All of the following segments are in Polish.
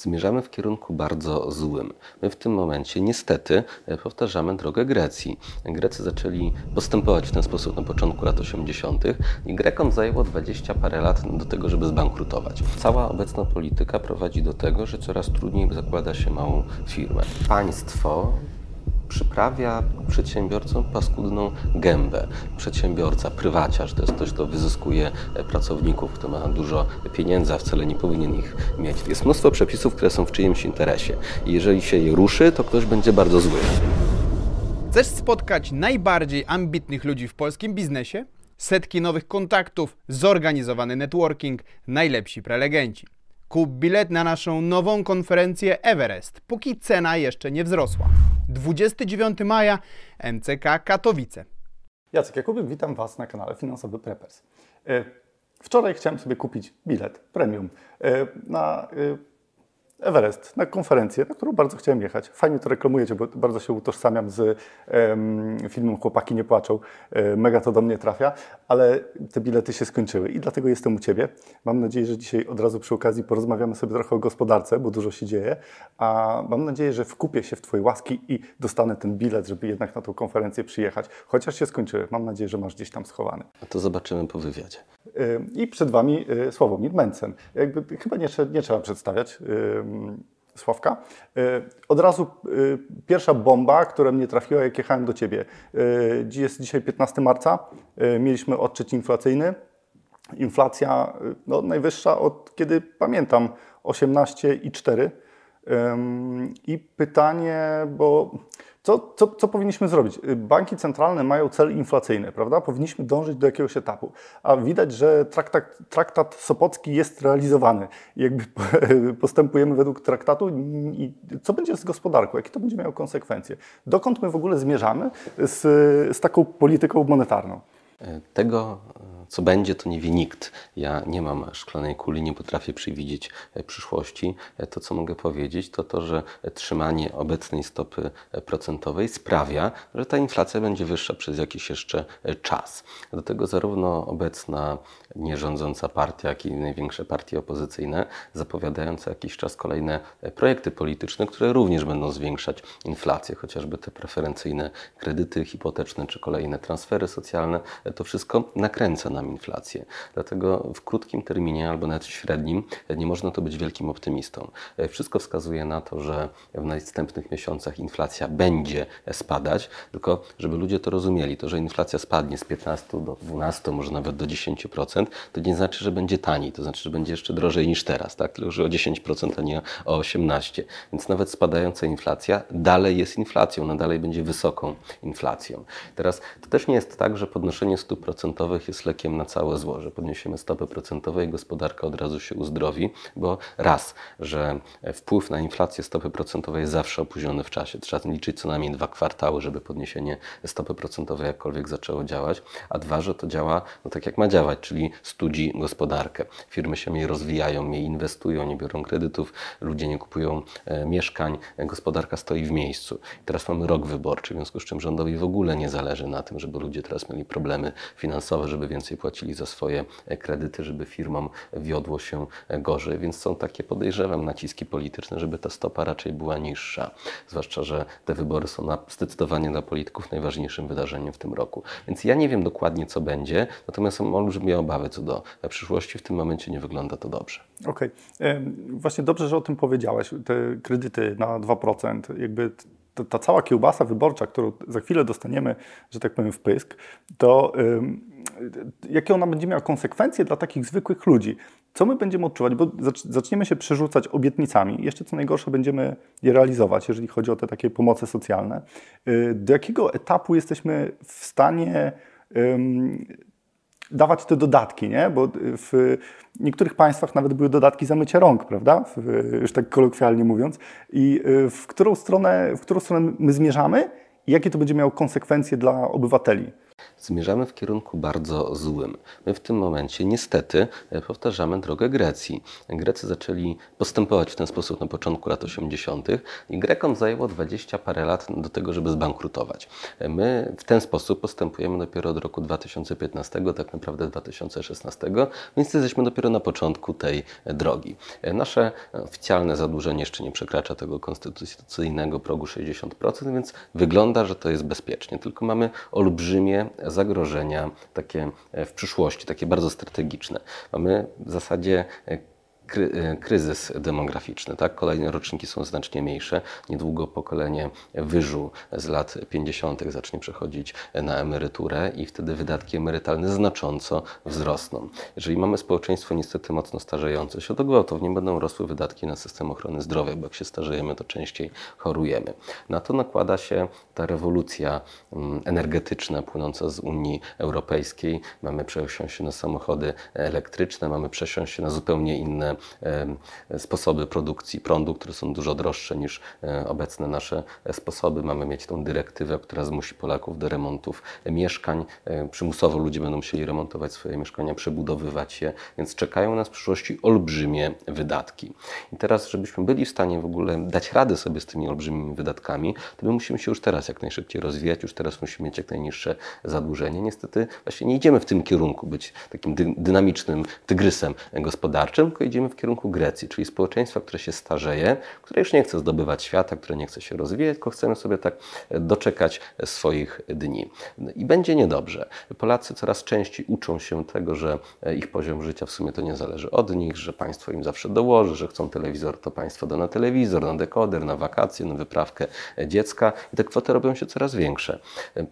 zmierzamy w kierunku bardzo złym. My w tym momencie niestety e, powtarzamy drogę Grecji. Grecy zaczęli postępować w ten sposób na początku lat 80. i Grekom zajęło 20 parę lat do tego, żeby zbankrutować. Cała obecna polityka prowadzi do tego, że coraz trudniej zakłada się małą firmę. Państwo przyprawia przedsiębiorcom paskudną gębę. Przedsiębiorca, prywaciarz to jest ktoś, kto wyzyskuje pracowników, kto ma dużo pieniędzy, a wcale nie powinien ich mieć. Jest mnóstwo przepisów, które są w czyimś interesie. I jeżeli się je ruszy, to ktoś będzie bardzo zły. Chcesz spotkać najbardziej ambitnych ludzi w polskim biznesie? Setki nowych kontaktów, zorganizowany networking, najlepsi prelegenci. Kup bilet na naszą nową konferencję Everest, póki cena jeszcze nie wzrosła. 29 maja MCK Katowice. Jacek Jakubik, witam Was na kanale Finansowy Preppers. E, wczoraj chciałem sobie kupić bilet premium e, na e, Everest, na konferencję, na którą bardzo chciałem jechać. Fajnie to reklamujecie, bo bardzo się utożsamiam z filmem Chłopaki nie płaczą. E, mega to do mnie trafia, ale te bilety się skończyły i dlatego jestem u Ciebie. Mam nadzieję, że dzisiaj od razu przy okazji porozmawiamy sobie trochę o gospodarce, bo dużo się dzieje, a mam nadzieję, że wkupię się w Twoje łaski i dostanę ten bilet, żeby jednak na tą konferencję przyjechać, chociaż się skończyły. Mam nadzieję, że masz gdzieś tam schowany. A to zobaczymy po wywiadzie. E, I przed Wami e, Sławomir Mencen. Jakby chyba nie, nie trzeba przedstawiać Sławka. E, od razu e, pierwsza bomba, która mnie trafiła, jak jechałem do Ciebie. E, jest dzisiaj 15 marca, mieliśmy odczyt inflacyjny. Inflacja no, najwyższa od kiedy pamiętam, 18,4. I pytanie, bo co, co, co, powinniśmy zrobić? Banki centralne mają cel inflacyjny, prawda? Powinniśmy dążyć do jakiegoś etapu. A widać, że traktat, traktat Sopocki jest realizowany. Jakby postępujemy według traktatu i co będzie z gospodarką? Jakie to będzie miało konsekwencje? Dokąd my w ogóle zmierzamy z, z taką polityką monetarną? Tego co będzie, to nie wie nikt. Ja nie mam szklanej kuli, nie potrafię przewidzieć e, przyszłości. E, to, co mogę powiedzieć, to to, że trzymanie obecnej stopy e, procentowej sprawia, że ta inflacja będzie wyższa przez jakiś jeszcze czas. Do tego zarówno obecna nierządząca partia, jak i największe partie opozycyjne zapowiadające jakiś czas kolejne projekty polityczne, które również będą zwiększać inflację, chociażby te preferencyjne kredyty hipoteczne czy kolejne transfery socjalne, to wszystko nakręca na nam inflację. Dlatego w krótkim terminie albo nawet w średnim nie można to być wielkim optymistą. Wszystko wskazuje na to, że w następnych miesiącach inflacja będzie spadać, tylko żeby ludzie to rozumieli, to, że inflacja spadnie z 15 do 12, może nawet do 10%, to nie znaczy, że będzie taniej, to znaczy, że będzie jeszcze drożej niż teraz, tak? tylko że o 10%, a nie o 18%. Więc nawet spadająca inflacja dalej jest inflacją, ona dalej będzie wysoką inflacją. Teraz to też nie jest tak, że podnoszenie stóp procentowych jest lekiem na całe zło, że podniesiemy stopy procentowe i gospodarka od razu się uzdrowi, bo raz, że wpływ na inflację stopy procentowej jest zawsze opóźniony w czasie. Trzeba liczyć co najmniej dwa kwartały, żeby podniesienie stopy procentowej jakkolwiek zaczęło działać, a dwa, że to działa no tak jak ma działać, czyli studzi gospodarkę. Firmy się mniej rozwijają, mniej inwestują, nie biorą kredytów, ludzie nie kupują e, mieszkań, gospodarka stoi w miejscu. I teraz mamy rok wyborczy, w związku z czym rządowi w ogóle nie zależy na tym, żeby ludzie teraz mieli problemy finansowe, żeby więcej płacili za swoje kredyty, żeby firmom wiodło się gorzej. Więc są takie, podejrzewam, naciski polityczne, żeby ta stopa raczej była niższa. Zwłaszcza, że te wybory są na, zdecydowanie dla polityków najważniejszym wydarzeniem w tym roku. Więc ja nie wiem dokładnie, co będzie, natomiast mam olbrzymie obawy co do przyszłości. W tym momencie nie wygląda to dobrze. Okej. Okay. Właśnie dobrze, że o tym powiedziałeś. Te kredyty na 2%, jakby ta cała kiełbasa wyborcza, którą za chwilę dostaniemy, że tak powiem, w pysk, to jakie ona będzie miała konsekwencje dla takich zwykłych ludzi. Co my będziemy odczuwać? Bo zaczniemy się przerzucać obietnicami. Jeszcze co najgorsze będziemy je realizować, jeżeli chodzi o te takie pomoce socjalne. Y, do jakiego etapu jesteśmy w stanie dawać te dodatki, nie? Bo w niektórych państwach nawet były dodatki za mycie rąk, prawda? Już tak kolokwialnie mówiąc. I y, w którą stronę, w którą stronę my zmierzamy i jakie to będzie miało konsekwencje dla obywateli? Zmierzamy w kierunku bardzo złym. My w tym momencie niestety e, powtarzamy drogę Grecji. Grecy zaczęli postępować w ten sposób na początku lat 80. i Grekom zajęło 20 parę lat do tego, żeby zbankrutować. E, my w ten sposób postępujemy dopiero od roku 2015, tak naprawdę 2016, więc jesteśmy dopiero na początku tej drogi. E, nasze oficjalne zadłużenie jeszcze nie przekracza tego konstytucyjnego progu 60%, więc wygląda, że to jest bezpiecznie. Tylko mamy olbrzymie zagrożenia takie e, w przyszłości, takie bardzo strategiczne. Mamy w zasadzie e, kryzys demograficzny. Tak? Kolejne roczniki są znacznie mniejsze. Niedługo pokolenie wyżu z lat 50. zacznie przechodzić na emeryturę i wtedy wydatki emerytalne znacząco wzrosną. Jeżeli mamy społeczeństwo niestety mocno starzejące się, to gwałtownie będą rosły wydatki na system ochrony zdrowia, bo jak się starzejemy, to częściej chorujemy. Na to nakłada się ta rewolucja mm, energetyczna płynąca z Unii Europejskiej. Mamy przesiąść się na samochody elektryczne, mamy przesiąść się na zupełnie inne sposoby produkcji prądu, które są dużo droższe niż e, obecne nasze sposoby. Mamy mieć tą dyrektywę, która zmusi Polaków do remontów mieszkań. E, przymusowo ludzie będą musieli remontować swoje mieszkania, przebudowywać je, więc czekają nas w przyszłości olbrzymie wydatki. I teraz, żebyśmy byli w stanie w ogóle dać radę sobie z tymi olbrzymimi wydatkami, to my musimy się już teraz jak najszybciej rozwijać, już teraz musimy mieć jak najniższe zadłużenie. Niestety właśnie nie idziemy w tym kierunku być takim dy dynamicznym tygrysem gospodarczym, tylko idziemy w kierunku Grecji, czyli społeczeństwa, które się starzeje, które już nie chce zdobywać świata, które nie chce się rozwijać, tylko chcemy sobie tak doczekać swoich dni. I będzie niedobrze. Polacy coraz częściej uczą się tego, że ich poziom życia w sumie to nie zależy od nich, że państwo im zawsze dołoży, że chcą telewizor, to państwo da na telewizor, na dekoder, na wakacje, na wyprawkę dziecka i te kwoty robią się coraz większe.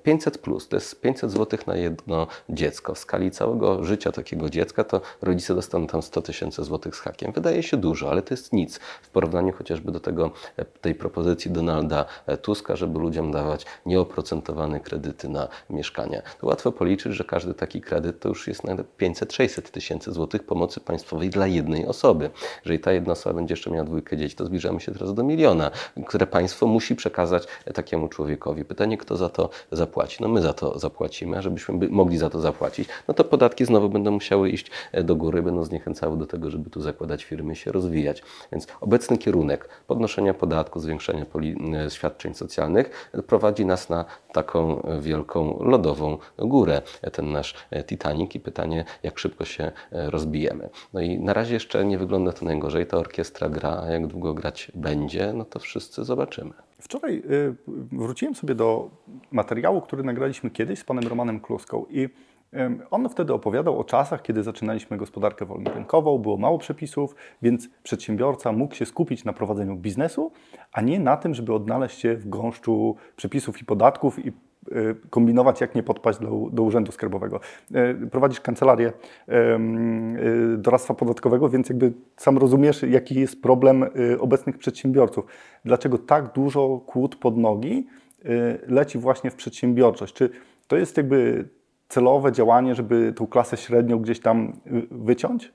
500 plus to jest 500 zł na jedno dziecko. W skali całego życia takiego dziecka to rodzice dostaną tam 100 tysięcy złotych z hakiem. Wydaje się dużo, ale to jest nic w porównaniu chociażby do tego, e, tej propozycji Donalda e, Tuska, żeby ludziom dawać nieoprocentowane kredyty na mieszkania. To łatwo policzyć, że każdy taki kredyt to już jest nawet 500-600 tysięcy złotych pomocy państwowej dla jednej osoby. Jeżeli ta jedna osoba będzie jeszcze miała dwójkę dzieci, to zbliżamy się teraz do miliona, które państwo musi przekazać e, takiemu człowiekowi. Pytanie, kto za to zapłaci? No my za to zapłacimy, a żebyśmy mogli za to zapłacić, no to podatki znowu będą musiały iść do góry, będą zniechęcały do tego, żeby tu zakładać firmy, się rozwijać. Więc obecny kierunek podnoszenia podatku, zwiększania e, świadczeń socjalnych prowadzi nas na taką wielką lodową górę, ten nasz e, Titanic i pytanie, jak szybko się e, rozbijemy. No i na razie jeszcze nie wygląda to najgorzej, ta orkiestra gra, a jak długo grać będzie, no to wszyscy zobaczymy. Wczoraj wróciłem sobie do materiału, który nagraliśmy kiedyś z panem Romanem Kluską i on wtedy opowiadał o czasach, kiedy zaczynaliśmy gospodarkę wolnorynkową, było mało przepisów, więc przedsiębiorca mógł się skupić na prowadzeniu biznesu, a nie na tym, żeby odnaleźć się w gąszczu przepisów i podatków i e, kombinować, jak nie podpaść do, do Urzędu Skarbowego. E, prowadzisz kancelarię e, doradztwa podatkowego, więc jakby sam rozumiesz, jaki jest problem obecnych przedsiębiorców. Dlaczego tak dużo kłód pod nogi leci właśnie w przedsiębiorczość? Czy to jest jakby celowe działanie, żeby tą klasę średnią gdzieś tam y, wyciąć?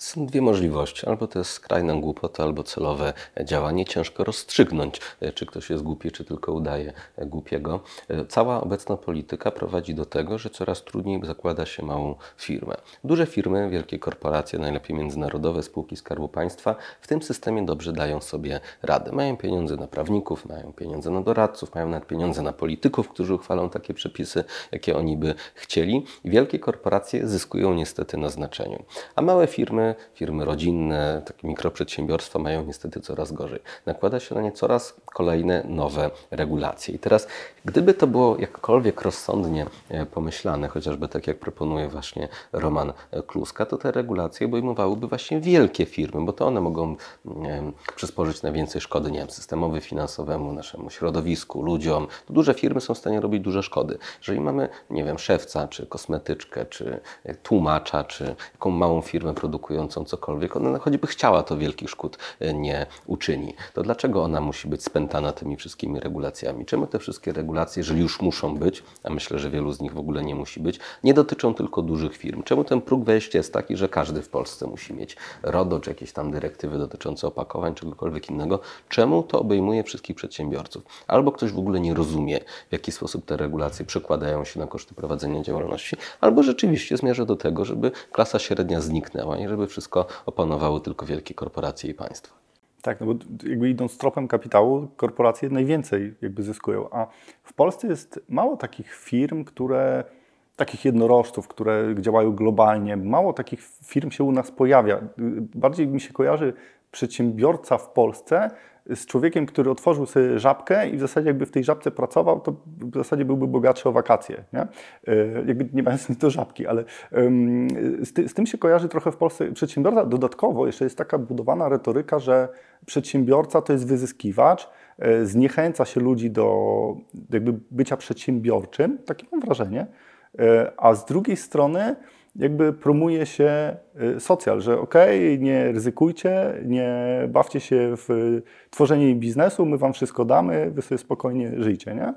Są dwie możliwości. Albo to jest skrajna głupota, albo celowe działanie. Ciężko rozstrzygnąć, e, czy ktoś jest głupi, czy tylko udaje e, głupiego. E, cała obecna polityka prowadzi do tego, że coraz trudniej zakłada się małą firmę. Duże firmy, wielkie korporacje, najlepiej międzynarodowe spółki Skarbu Państwa w tym systemie dobrze dają sobie radę. Mają pieniądze na prawników, mają pieniądze na doradców, mają nawet pieniądze na polityków, którzy uchwalą takie przepisy, jakie oni by chcieli. Wielkie korporacje zyskują niestety na znaczeniu. A małe firmy firmy, rodzinne, takie mikroprzedsiębiorstwa mają niestety coraz gorzej. Nakłada się na nie coraz kolejne nowe regulacje. I teraz, gdyby to było jakkolwiek rozsądnie e, pomyślane, chociażby tak jak proponuje właśnie Roman Kluska, to te regulacje obejmowałyby właśnie wielkie firmy, bo to one mogą przysporzyć najwięcej szkody, nie wiem, systemowi finansowemu, naszemu środowisku, ludziom. To duże firmy są w stanie robić duże szkody. Jeżeli mamy, nie wiem, szewca, czy kosmetyczkę, czy tłumacza, czy jaką małą firmę produkującą stanowiącą cokolwiek, ona choćby chciała, to wielkich szkód nie uczyni. To dlaczego ona musi być spętana tymi wszystkimi regulacjami? Czemu te wszystkie regulacje, jeżeli już muszą być, a myślę, że wielu z nich w ogóle nie musi być, nie dotyczą tylko dużych firm? Czemu ten próg wejścia jest taki, że każdy w Polsce musi mieć RODO, czy jakieś tam dyrektywy dotyczące opakowań, czegokolwiek innego? Czemu to obejmuje wszystkich przedsiębiorców? Albo ktoś w ogóle nie rozumie, w jaki sposób te regulacje przekładają się na koszty prowadzenia działalności, albo rzeczywiście zmierza do tego, żeby klasa średnia zniknęła i żeby wszystko opanowały tylko wielkie korporacje i państwa. Tak, no bo jakby idąc tropem kapitału, korporacje najwięcej jakby zyskują, a w Polsce jest mało takich firm, które takich jednorożców, które działają globalnie. Mało takich firm się u nas pojawia. Bardziej mi się kojarzy przedsiębiorca w Polsce z człowiekiem, który otworzył sobie żabkę i w zasadzie jakby w tej żabce pracował, to w zasadzie byłby bogatszy o wakacje. Nie? E, jakby nie mając nic do żabki, ale z, ty, z, tym się kojarzy trochę w Polsce przedsiębiorca. Dodatkowo jeszcze jest taka budowana retoryka, że przedsiębiorca to jest wyzyskiwacz, e, zniechęca się ludzi do jakby bycia przedsiębiorczym, takie mam wrażenie, e, a z drugiej strony jakby promuje się y, socjal, że okej, okay, nie ryzykujcie, nie bawcie się w tworzenie biznesu, my wam wszystko damy, wy sobie spokojnie żyjcie, nie?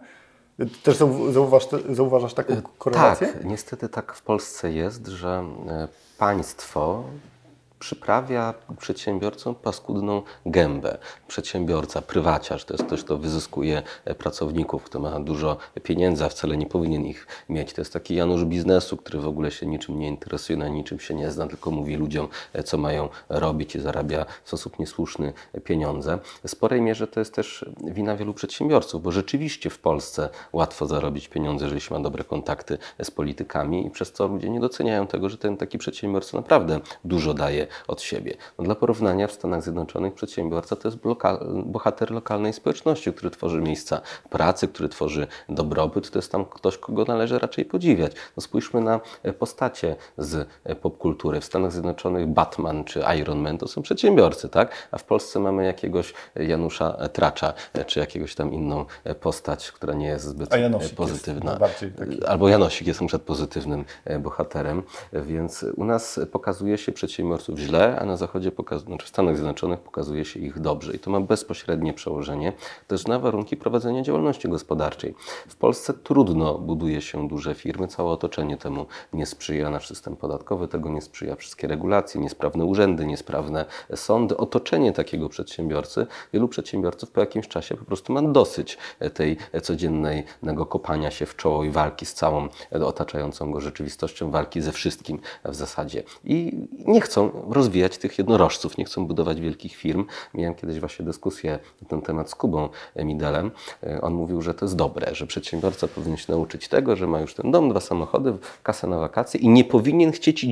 Też zauważ, zauważasz taką korelację? Tak, niestety tak w Polsce jest, że państwo przyprawia przedsiębiorcom paskudną gębę. Przedsiębiorca, prywaciarz to jest ktoś, kto wyzyskuje e, pracowników, kto ma dużo pieniędzy, a wcale nie powinien ich mieć. To jest taki Janusz biznesu, który w ogóle się niczym nie interesuje, na niczym się nie zna, tylko mówi ludziom, e, co mają robić i zarabia w sposób niesłuszny pieniądze. W sporej mierze to jest też wina wielu przedsiębiorców, bo rzeczywiście w Polsce łatwo zarobić pieniądze, jeżeli się ma dobre kontakty z politykami i przez co ludzie nie doceniają tego, że ten taki przedsiębiorca naprawdę dużo daje od siebie. No dla porównania w Stanach Zjednoczonych przedsiębiorca to jest bohater lokalnej społeczności, który tworzy miejsca pracy, który tworzy dobrobyt, to jest tam ktoś, kogo należy raczej podziwiać. No spójrzmy na e, postacie z e, popkultury. W Stanach Zjednoczonych Batman czy Iron Man to są przedsiębiorcy, tak? A w Polsce mamy jakiegoś Janusza Tracza, e, czy jakiegoś tam inną postać, która nie jest zbyt pozytywna. Albo Janosik jest na pozytywnym bohaterem, więc u nas pokazuje się przedsiębiorców źle, a na Zachodzie, znaczy w Stanach Zjednoczonych pokazuje się ich dobrze. I to ma bezpośrednie przełożenie też na warunki prowadzenia działalności gospodarczej. W Polsce trudno buduje się duże firmy, całe otoczenie temu nie sprzyja, nasz system podatkowy tego nie sprzyja, wszystkie regulacje, niesprawne urzędy, niesprawne sądy. Otoczenie takiego przedsiębiorcy, wielu przedsiębiorców po jakimś czasie po prostu ma dosyć tej codziennego kopania się w czoło i walki z całą otaczającą go rzeczywistością, walki ze wszystkim w zasadzie. I nie chcą rozwijać tych jednorożców, nie chcą budować wielkich firm. Miałem kiedyś właśnie dyskusję na ten temat z Kubą Midelem. E, on mówił, że to jest dobre, że przedsiębiorca powinien się nauczyć tego, że ma już ten dom, dwa samochody, kasę na wakacje i nie powinien chcieć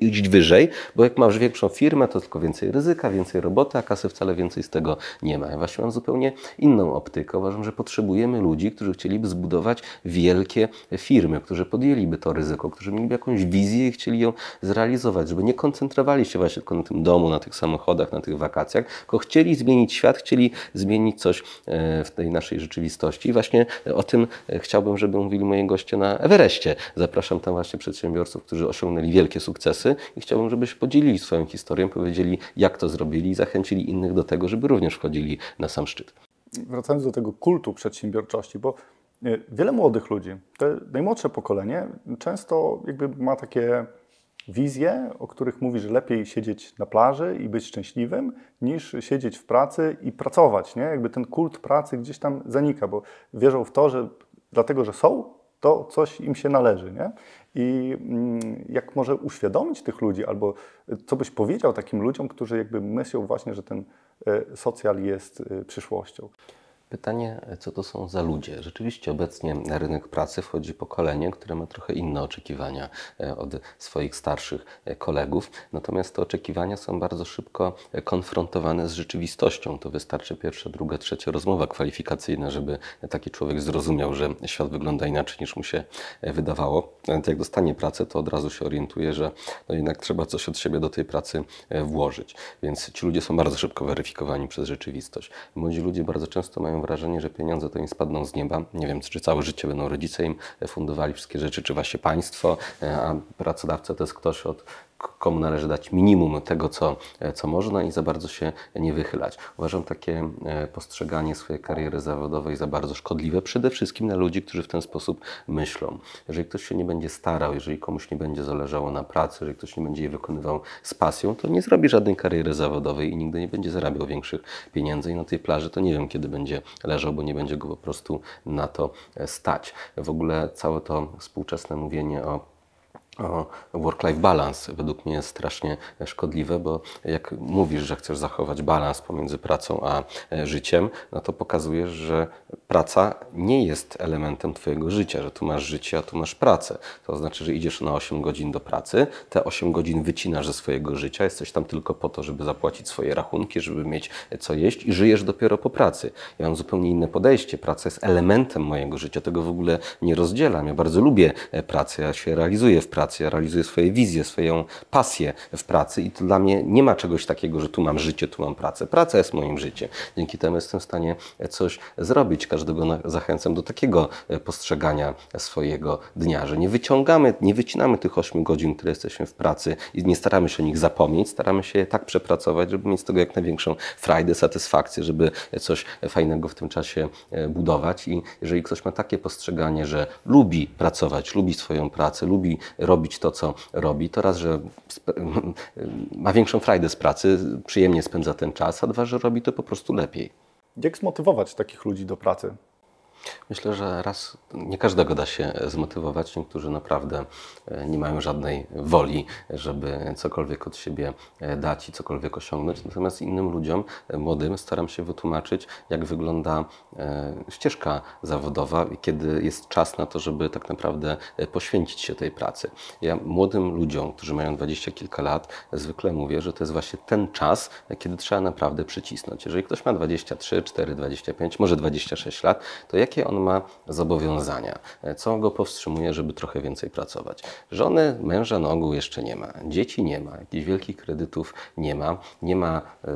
iść wyżej, bo jak masz większą firmę, to tylko więcej ryzyka, więcej roboty, a kasy wcale więcej z tego nie ma. Ja właśnie mam zupełnie inną optykę. Uważam, że potrzebujemy ludzi, którzy chcieliby zbudować wielkie firmy, którzy podjęliby to ryzyko, którzy mieliby jakąś wizję i chcieli ją zrealizować, żeby nie koncentrowali się właśnie tylko na tym domu, na tych samochodach, na tych wakacjach, tylko chcieli zmienić świat, chcieli zmienić coś e, w tej naszej rzeczywistości. I właśnie o tym e, chciałbym, żeby mówili moi goście na Everestie. Zapraszam tam właśnie przedsiębiorców, którzy osiągnęli wielkie sukcesy i chciałbym, żebyście podzielili swoją historię, powiedzieli, jak to zrobili i zachęcili innych do tego, żeby również wchodzili na sam szczyt. Wracając do tego kultu przedsiębiorczości, bo e, wiele młodych ludzi, te najmłodsze pokolenie, często jakby ma takie wizje, o których mówi, że lepiej siedzieć na plaży i być szczęśliwym, niż siedzieć w pracy i pracować. Nie? Jakby ten kult pracy gdzieś tam zanika, bo wierzą w to, że dlatego, że są, to coś im się należy. Nie? I mm, jak może uświadomić tych ludzi, albo co byś powiedział takim ludziom, którzy jakby myślą właśnie, że ten e, socjal jest e, przyszłością? Pytanie, co to są za ludzie? Rzeczywiście obecnie na rynek pracy wchodzi pokolenie, które ma trochę inne oczekiwania e, od swoich starszych e, kolegów, natomiast te oczekiwania są bardzo szybko e, konfrontowane z rzeczywistością. To wystarczy pierwsza, druga, trzecia rozmowa kwalifikacyjna, żeby taki człowiek zrozumiał, że świat wygląda inaczej niż mu się wydawało. Nawet jak dostanie pracę, to od razu się orientuje, że no jednak trzeba coś od siebie do tej pracy włożyć. Więc ci ludzie są bardzo szybko weryfikowani przez rzeczywistość. Młodzi ludzie bardzo często mają wrażenie, że pieniądze to im spadną z nieba. Nie wiem, czy całe życie będą rodzice im fundowali wszystkie rzeczy, czy właśnie państwo, e, a pracodawca to jest ktoś od komu należy dać minimum tego, co, co można i za bardzo się nie wychylać. Uważam takie postrzeganie swojej kariery zawodowej za bardzo szkodliwe, przede wszystkim na ludzi, którzy w ten sposób myślą. Jeżeli ktoś się nie będzie starał, jeżeli komuś nie będzie zależało na pracy, jeżeli ktoś nie będzie jej wykonywał z pasją, to nie zrobi żadnej kariery zawodowej i nigdy nie będzie zarabiał większych pieniędzy i na tej plaży to nie wiem, kiedy będzie leżał, bo nie będzie go po prostu na to stać. W ogóle całe to współczesne mówienie o work-life balance według mnie jest strasznie szkodliwe, bo jak mówisz, że chcesz zachować balans pomiędzy pracą a e, życiem, no to pokazujesz, że praca nie jest elementem Twojego życia, że tu masz życie, a tu masz pracę. To znaczy, że idziesz na 8 godzin do pracy, te 8 godzin wycinasz ze swojego życia, jesteś tam tylko po to, żeby zapłacić swoje rachunki, żeby mieć co jeść i żyjesz dopiero po pracy. Ja mam zupełnie inne podejście. Praca jest elementem mojego życia, tego w ogóle nie rozdzielam. Ja bardzo lubię e, pracę, ja się realizuję w pracy ja realizuję swoje wizje, swoją pasję w pracy i to dla mnie nie ma czegoś takiego, że tu mam życie, tu mam pracę. Praca jest moim życiem. Dzięki temu jestem w stanie coś zrobić. Każdego zachęcam do takiego e, postrzegania swojego dnia, że nie wyciągamy, nie wycinamy tych 8 godzin, które jesteśmy w pracy i nie staramy się o nich zapomnieć, staramy się je tak przepracować, żeby mieć z tego jak największą frajdę, satysfakcję, żeby coś fajnego w tym czasie e, budować. I jeżeli ktoś ma takie postrzeganie, że lubi pracować, lubi swoją pracę, lubi robić to, co robi, to raz, że ma większą frajdę z pracy, przyjemnie spędza ten czas, a dwa, że robi to po prostu lepiej. Jak zmotywować takich ludzi do pracy? Myślę, że raz nie każdego da się zmotywować. Niektórzy naprawdę e, nie mają żadnej woli, żeby cokolwiek od siebie e, dać i cokolwiek osiągnąć. Natomiast innym ludziom, e, młodym, staram się wytłumaczyć, jak wygląda ścieżka zawodowa i kiedy jest czas na to, żeby tak naprawdę poświęcić się tej pracy. Ja młodym ludziom, którzy mają dwadzieścia kilka lat, zwykle mówię, że to jest właśnie ten czas, kiedy trzeba naprawdę przycisnąć. Jeżeli ktoś ma 23, 4, 25, może 26 lat, to jakie jakie on ma zobowiązania, co go powstrzymuje, żeby trochę więcej pracować. Żony, męża na ogół jeszcze nie ma, dzieci nie ma, jakichś wielkich kredytów nie ma, nie ma y,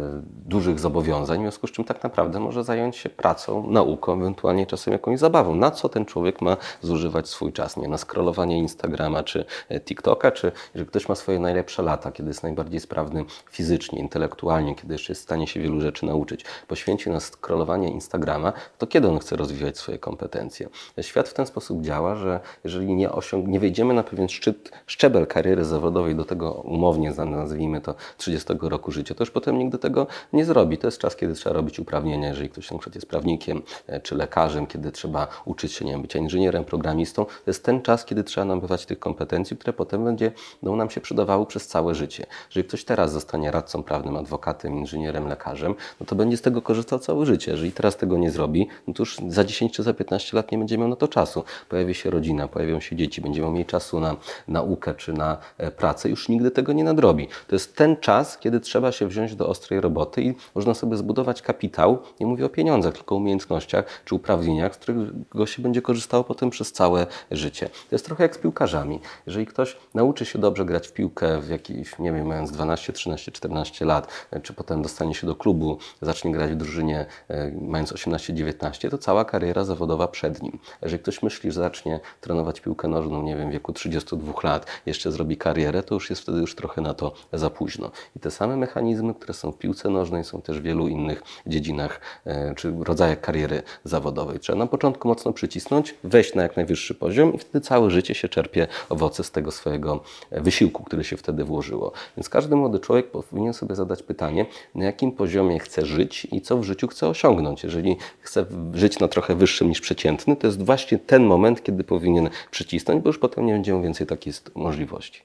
dużych zobowiązań, w związku z czym tak naprawdę może zająć się pracą, nauką, ewentualnie czasem jakąś zabawą. Na co ten człowiek ma zużywać swój czas? Nie na scrollowanie Instagrama czy e, TikToka, czy że ktoś ma swoje najlepsze lata, kiedy jest najbardziej sprawny fizycznie, intelektualnie, kiedy jeszcze jest w stanie się wielu rzeczy nauczyć, poświęci na scrollowanie Instagrama, to kiedy on chce rozwijać swoje kompetencje. Świat w ten sposób działa, że jeżeli nie, osiąg- nie wejdziemy na pewien szczyt, szczebel kariery zawodowej, do tego umownie nazwijmy to 30 roku życia, to już potem nigdy tego nie zrobi. To jest czas, kiedy trzeba robić uprawnienia, jeżeli ktoś na przykład jest prawnikiem e, czy lekarzem, kiedy trzeba uczyć się nie wiem, bycia inżynierem, programistą. To jest ten czas, kiedy trzeba nabywać tych kompetencji, które potem będzie, będą nam się przydawały przez całe życie. Jeżeli ktoś teraz zostanie radcą prawnym, adwokatem, inżynierem, lekarzem, no to będzie z tego korzystał całe życie. Jeżeli teraz tego nie zrobi, no to już za 10 czy za 15 lat nie będzie miał na to czasu. Pojawi się rodzina, pojawią się dzieci, będzie miał mniej czasu na naukę czy na e, pracę, już nigdy tego nie nadrobi. To jest ten czas, kiedy trzeba się wziąć do ostrej roboty i można sobie zbudować kapitał, nie mówię o pieniądzach, tylko o umiejętnościach czy uprawnieniach, z którego się będzie korzystało potem przez całe życie. To jest trochę jak z piłkarzami. Jeżeli ktoś nauczy się dobrze grać w piłkę w jakiś, nie wiem, mając 12, 13, 14 lat, e, czy potem dostanie się do klubu, zacznie grać w drużynie e, mając 18, 19, to cała kariera zawodowa przed nim. Jeżeli ktoś myśli, że zacznie trenować piłkę nożną, nie wiem, w wieku 32 lat, jeszcze zrobi karierę, to już jest wtedy już trochę na to za późno. I te same mechanizmy, które są w piłce nożnej, są też w wielu innych dziedzinach e, czy rodzajach kariery zawodowej. Trzeba na początku mocno przycisnąć, wejść na jak najwyższy poziom i wtedy całe życie się czerpie owoce z tego swojego e, wysiłku, który się wtedy włożyło. Więc każdy młody człowiek powinien sobie zadać pytanie, na jakim poziomie chce żyć i co w życiu chce osiągnąć. Jeżeli chce żyć na trochę wyższym niż przeciętny, to jest właśnie ten moment, kiedy powinien przycisnąć, bo już potem nie będzie więcej takiej możliwości.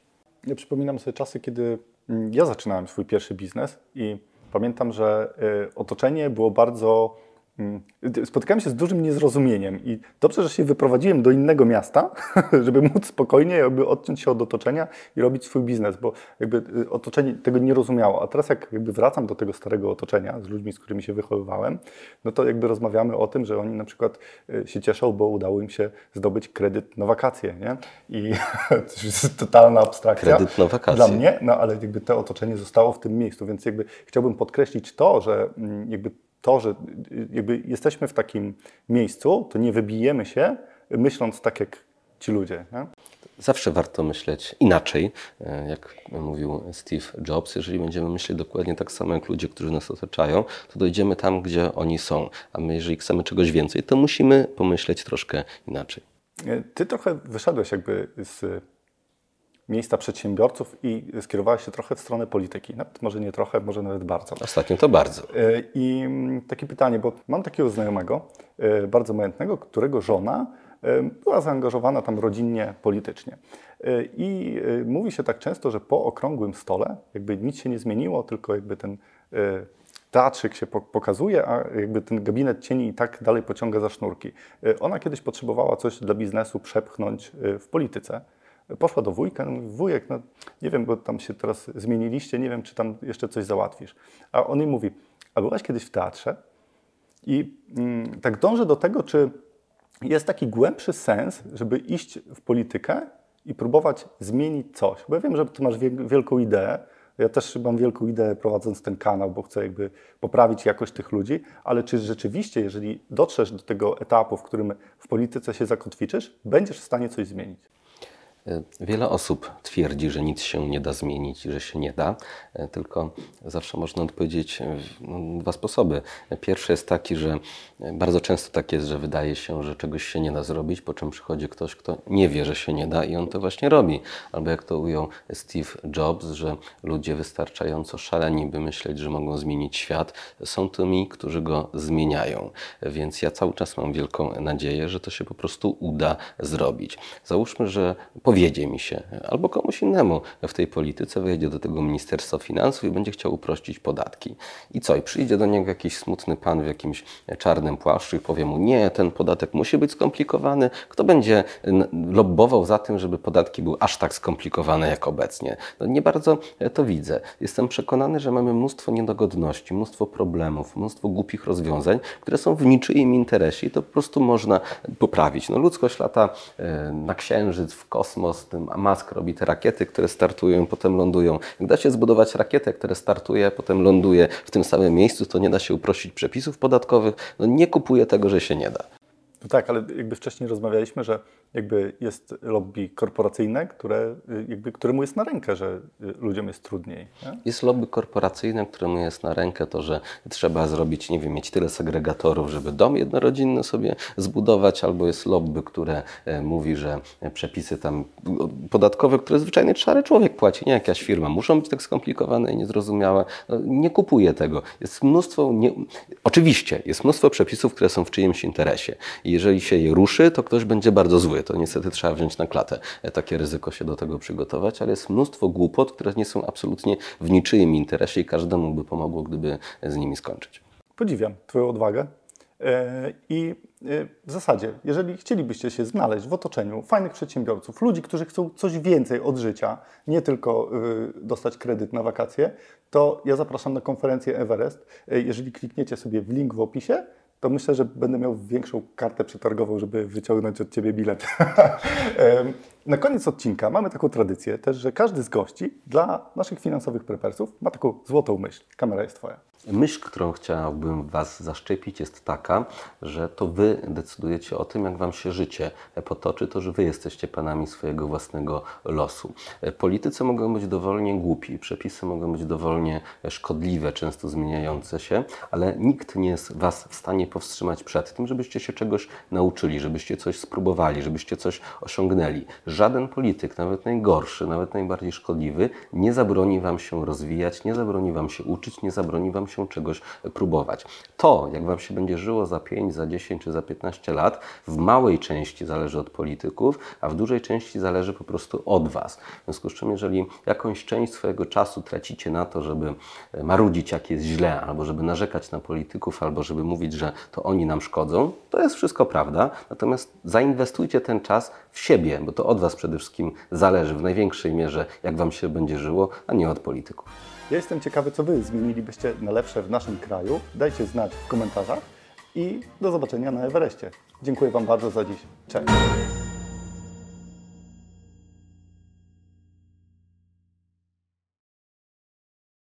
Ja przypominam sobie czasy, kiedy mm, ja zaczynałem swój pierwszy biznes i pamiętam, że y, otoczenie było bardzo. Spotkałem się z dużym niezrozumieniem i dobrze, że się wyprowadziłem do innego miasta, żeby móc spokojnie jakby odciąć się od otoczenia i robić swój biznes, bo jakby y, otoczenie tego nie rozumiało. A teraz jak jakby wracam do tego starego otoczenia z ludźmi, z którymi się wychowywałem, no to jakby rozmawiamy o tym, że oni na przykład y, się cieszą, bo udało im się zdobyć kredyt na wakacje, nie? I to jest totalna abstrakcja. Kredyt na wakacje. Dla mnie, no ale jakby to otoczenie zostało w tym miejscu, więc jakby chciałbym podkreślić to, że mm, jakby to, że jakby jesteśmy w takim miejscu, to nie wybijemy się, myśląc tak jak ci ludzie. Nie? Zawsze warto myśleć inaczej, e, jak mówił Steve Jobs. Jeżeli będziemy myśleć dokładnie tak samo jak ludzie, którzy nas otaczają, to dojdziemy tam, gdzie oni są. A my, jeżeli chcemy czegoś więcej, to musimy pomyśleć troszkę inaczej. E, ty trochę wyszedłeś jakby z miejsca przedsiębiorców i skierowałeś się trochę w stronę polityki. Nawet może nie trochę, może nawet bardzo. Ostatnio to bardzo. E, I mm, takie pytanie, bo mam takiego znajomego, bardzo majątnego, którego żona była zaangażowana tam rodzinnie, politycznie. E, I e, mówi się tak często, że po okrągłym stole jakby nic się nie zmieniło, tylko jakby ten e, teatrzyk się pokazuje, a jakby ten gabinet cieni i tak dalej pociąga za sznurki. Ona kiedyś potrzebowała coś dla biznesu przepchnąć w polityce. Poszła do wujka, no mówi, wujek, no nie wiem, bo tam się teraz zmieniliście, nie wiem, czy tam jeszcze coś załatwisz. A on jej mówi, a byłaś kiedyś w teatrze? I mm, tak dążę do tego, czy jest taki głębszy sens, żeby iść w politykę i próbować zmienić coś. Bo ja wiem, że ty masz wielką ideę. Ja też mam wielką ideę prowadząc ten kanał, bo chcę jakby poprawić jakość tych ludzi, ale czy rzeczywiście, jeżeli dotrzesz do tego etapu, w którym w polityce się zakotwiczysz, będziesz w stanie coś zmienić? Wiele osób twierdzi, że nic się nie da zmienić że się nie da, e, tylko zawsze można odpowiedzieć no, dwa sposoby. Pierwszy jest taki, że bardzo często tak jest, że wydaje się, że czegoś się nie da zrobić, po czym przychodzi ktoś, kto nie wie, że się nie da i on to właśnie robi. Albo jak to ujął Steve Jobs, że ludzie wystarczająco szaleni, by myśleć, że mogą zmienić świat, są tymi, którzy go zmieniają. Więc ja cały czas mam wielką nadzieję, że to się po prostu uda zrobić. Załóżmy, że powiedzie mi się, albo komuś innemu w tej polityce wejdzie do tego Ministerstwa Finansów i będzie chciał uprościć podatki. I co? I przyjdzie do niego jakiś smutny pan w jakimś czarnym płaszczu i powie mu, nie, ten podatek musi być skomplikowany. Kto będzie lobbował za tym, żeby podatki były aż tak skomplikowane jak obecnie? No nie bardzo to widzę. Jestem przekonany, że mamy mnóstwo niedogodności, mnóstwo problemów, mnóstwo głupich rozwiązań, które są w niczyim interesie i to po prostu można poprawić. No, ludzkość lata e, na księżyc, w kosmos, kosmos, tym Musk robi te rakiety, które startują potem lądują. Jak da się zbudować rakietę, która startuje, potem ląduje w tym samym miejscu, to nie da się uprościć przepisów podatkowych. No nie kupuje tego, że się nie da. No tak, ale jakby wcześniej rozmawialiśmy, że jakby jest lobby korporacyjne, które, jakby, któremu jest na rękę, że ludziom jest trudniej. Nie? Jest lobby korporacyjne, któremu jest na rękę to, że trzeba zrobić, nie wiem, mieć tyle segregatorów, żeby dom jednorodzinny sobie zbudować, albo jest lobby, które e, mówi, że przepisy tam podatkowe, które zwyczajnie szary człowiek płaci, nie jakaś firma, muszą być tak skomplikowane i niezrozumiałe. No, nie kupuje tego. Jest mnóstwo, nie... oczywiście, jest mnóstwo przepisów, które są w czyimś interesie. Jeżeli się je ruszy, to ktoś będzie bardzo zły to niestety trzeba wziąć na klatę. E, takie ryzyko się do tego przygotować, ale jest mnóstwo głupot, które nie są absolutnie w niczyim interesie i każdemu by pomogło, gdyby z nimi skończyć. Podziwiam Twoją odwagę. E, I e, w zasadzie, jeżeli chcielibyście się znaleźć w otoczeniu fajnych przedsiębiorców, ludzi, którzy chcą coś więcej od życia, nie tylko dostać kredyt na wakacje, to ja zapraszam na konferencję Everest. Jeżeli klikniecie sobie w link w opisie, to myślę, że będę miał większą kartę przetargową, żeby wyciągnąć od Ciebie bilet. Na koniec odcinka mamy taką tradycję też, że każdy z gości dla naszych finansowych prepersów ma taką złotą myśl. Kamera jest Twoja. Myśl, którą chciałbym Was zaszczepić jest taka, że to Wy decydujecie o tym, jak Wam się życie potoczy, to że Wy jesteście panami swojego własnego losu. Politycy mogą być dowolnie głupi, przepisy mogą być dowolnie szkodliwe, często zmieniające się, ale nikt nie jest Was w stanie powstrzymać przed tym, żebyście się czegoś nauczyli, żebyście coś spróbowali, żebyście coś osiągnęli żaden polityk, nawet najgorszy, nawet najbardziej szkodliwy, nie zabroni Wam się rozwijać, nie zabroni Wam się uczyć, nie zabroni Wam się czegoś próbować. To, jak Wam się będzie żyło za 5, za 10 czy za 15 lat, w małej części zależy od polityków, a w dużej części zależy po prostu od Was. W związku z czym, jeżeli jakąś część swojego czasu tracicie na to, żeby marudzić, jak jest źle, albo żeby narzekać na polityków, albo żeby mówić, że to oni nam szkodzą, to jest wszystko prawda. Natomiast zainwestujcie ten czas siebie, bo to od Was przede wszystkim zależy w największej mierze, jak Wam się będzie żyło, a nie od polityków. Ja jestem ciekawy, co Wy zmienilibyście na lepsze w naszym kraju. Dajcie znać w komentarzach i do zobaczenia na Everestie. Dziękuję Wam bardzo za dziś. Cześć!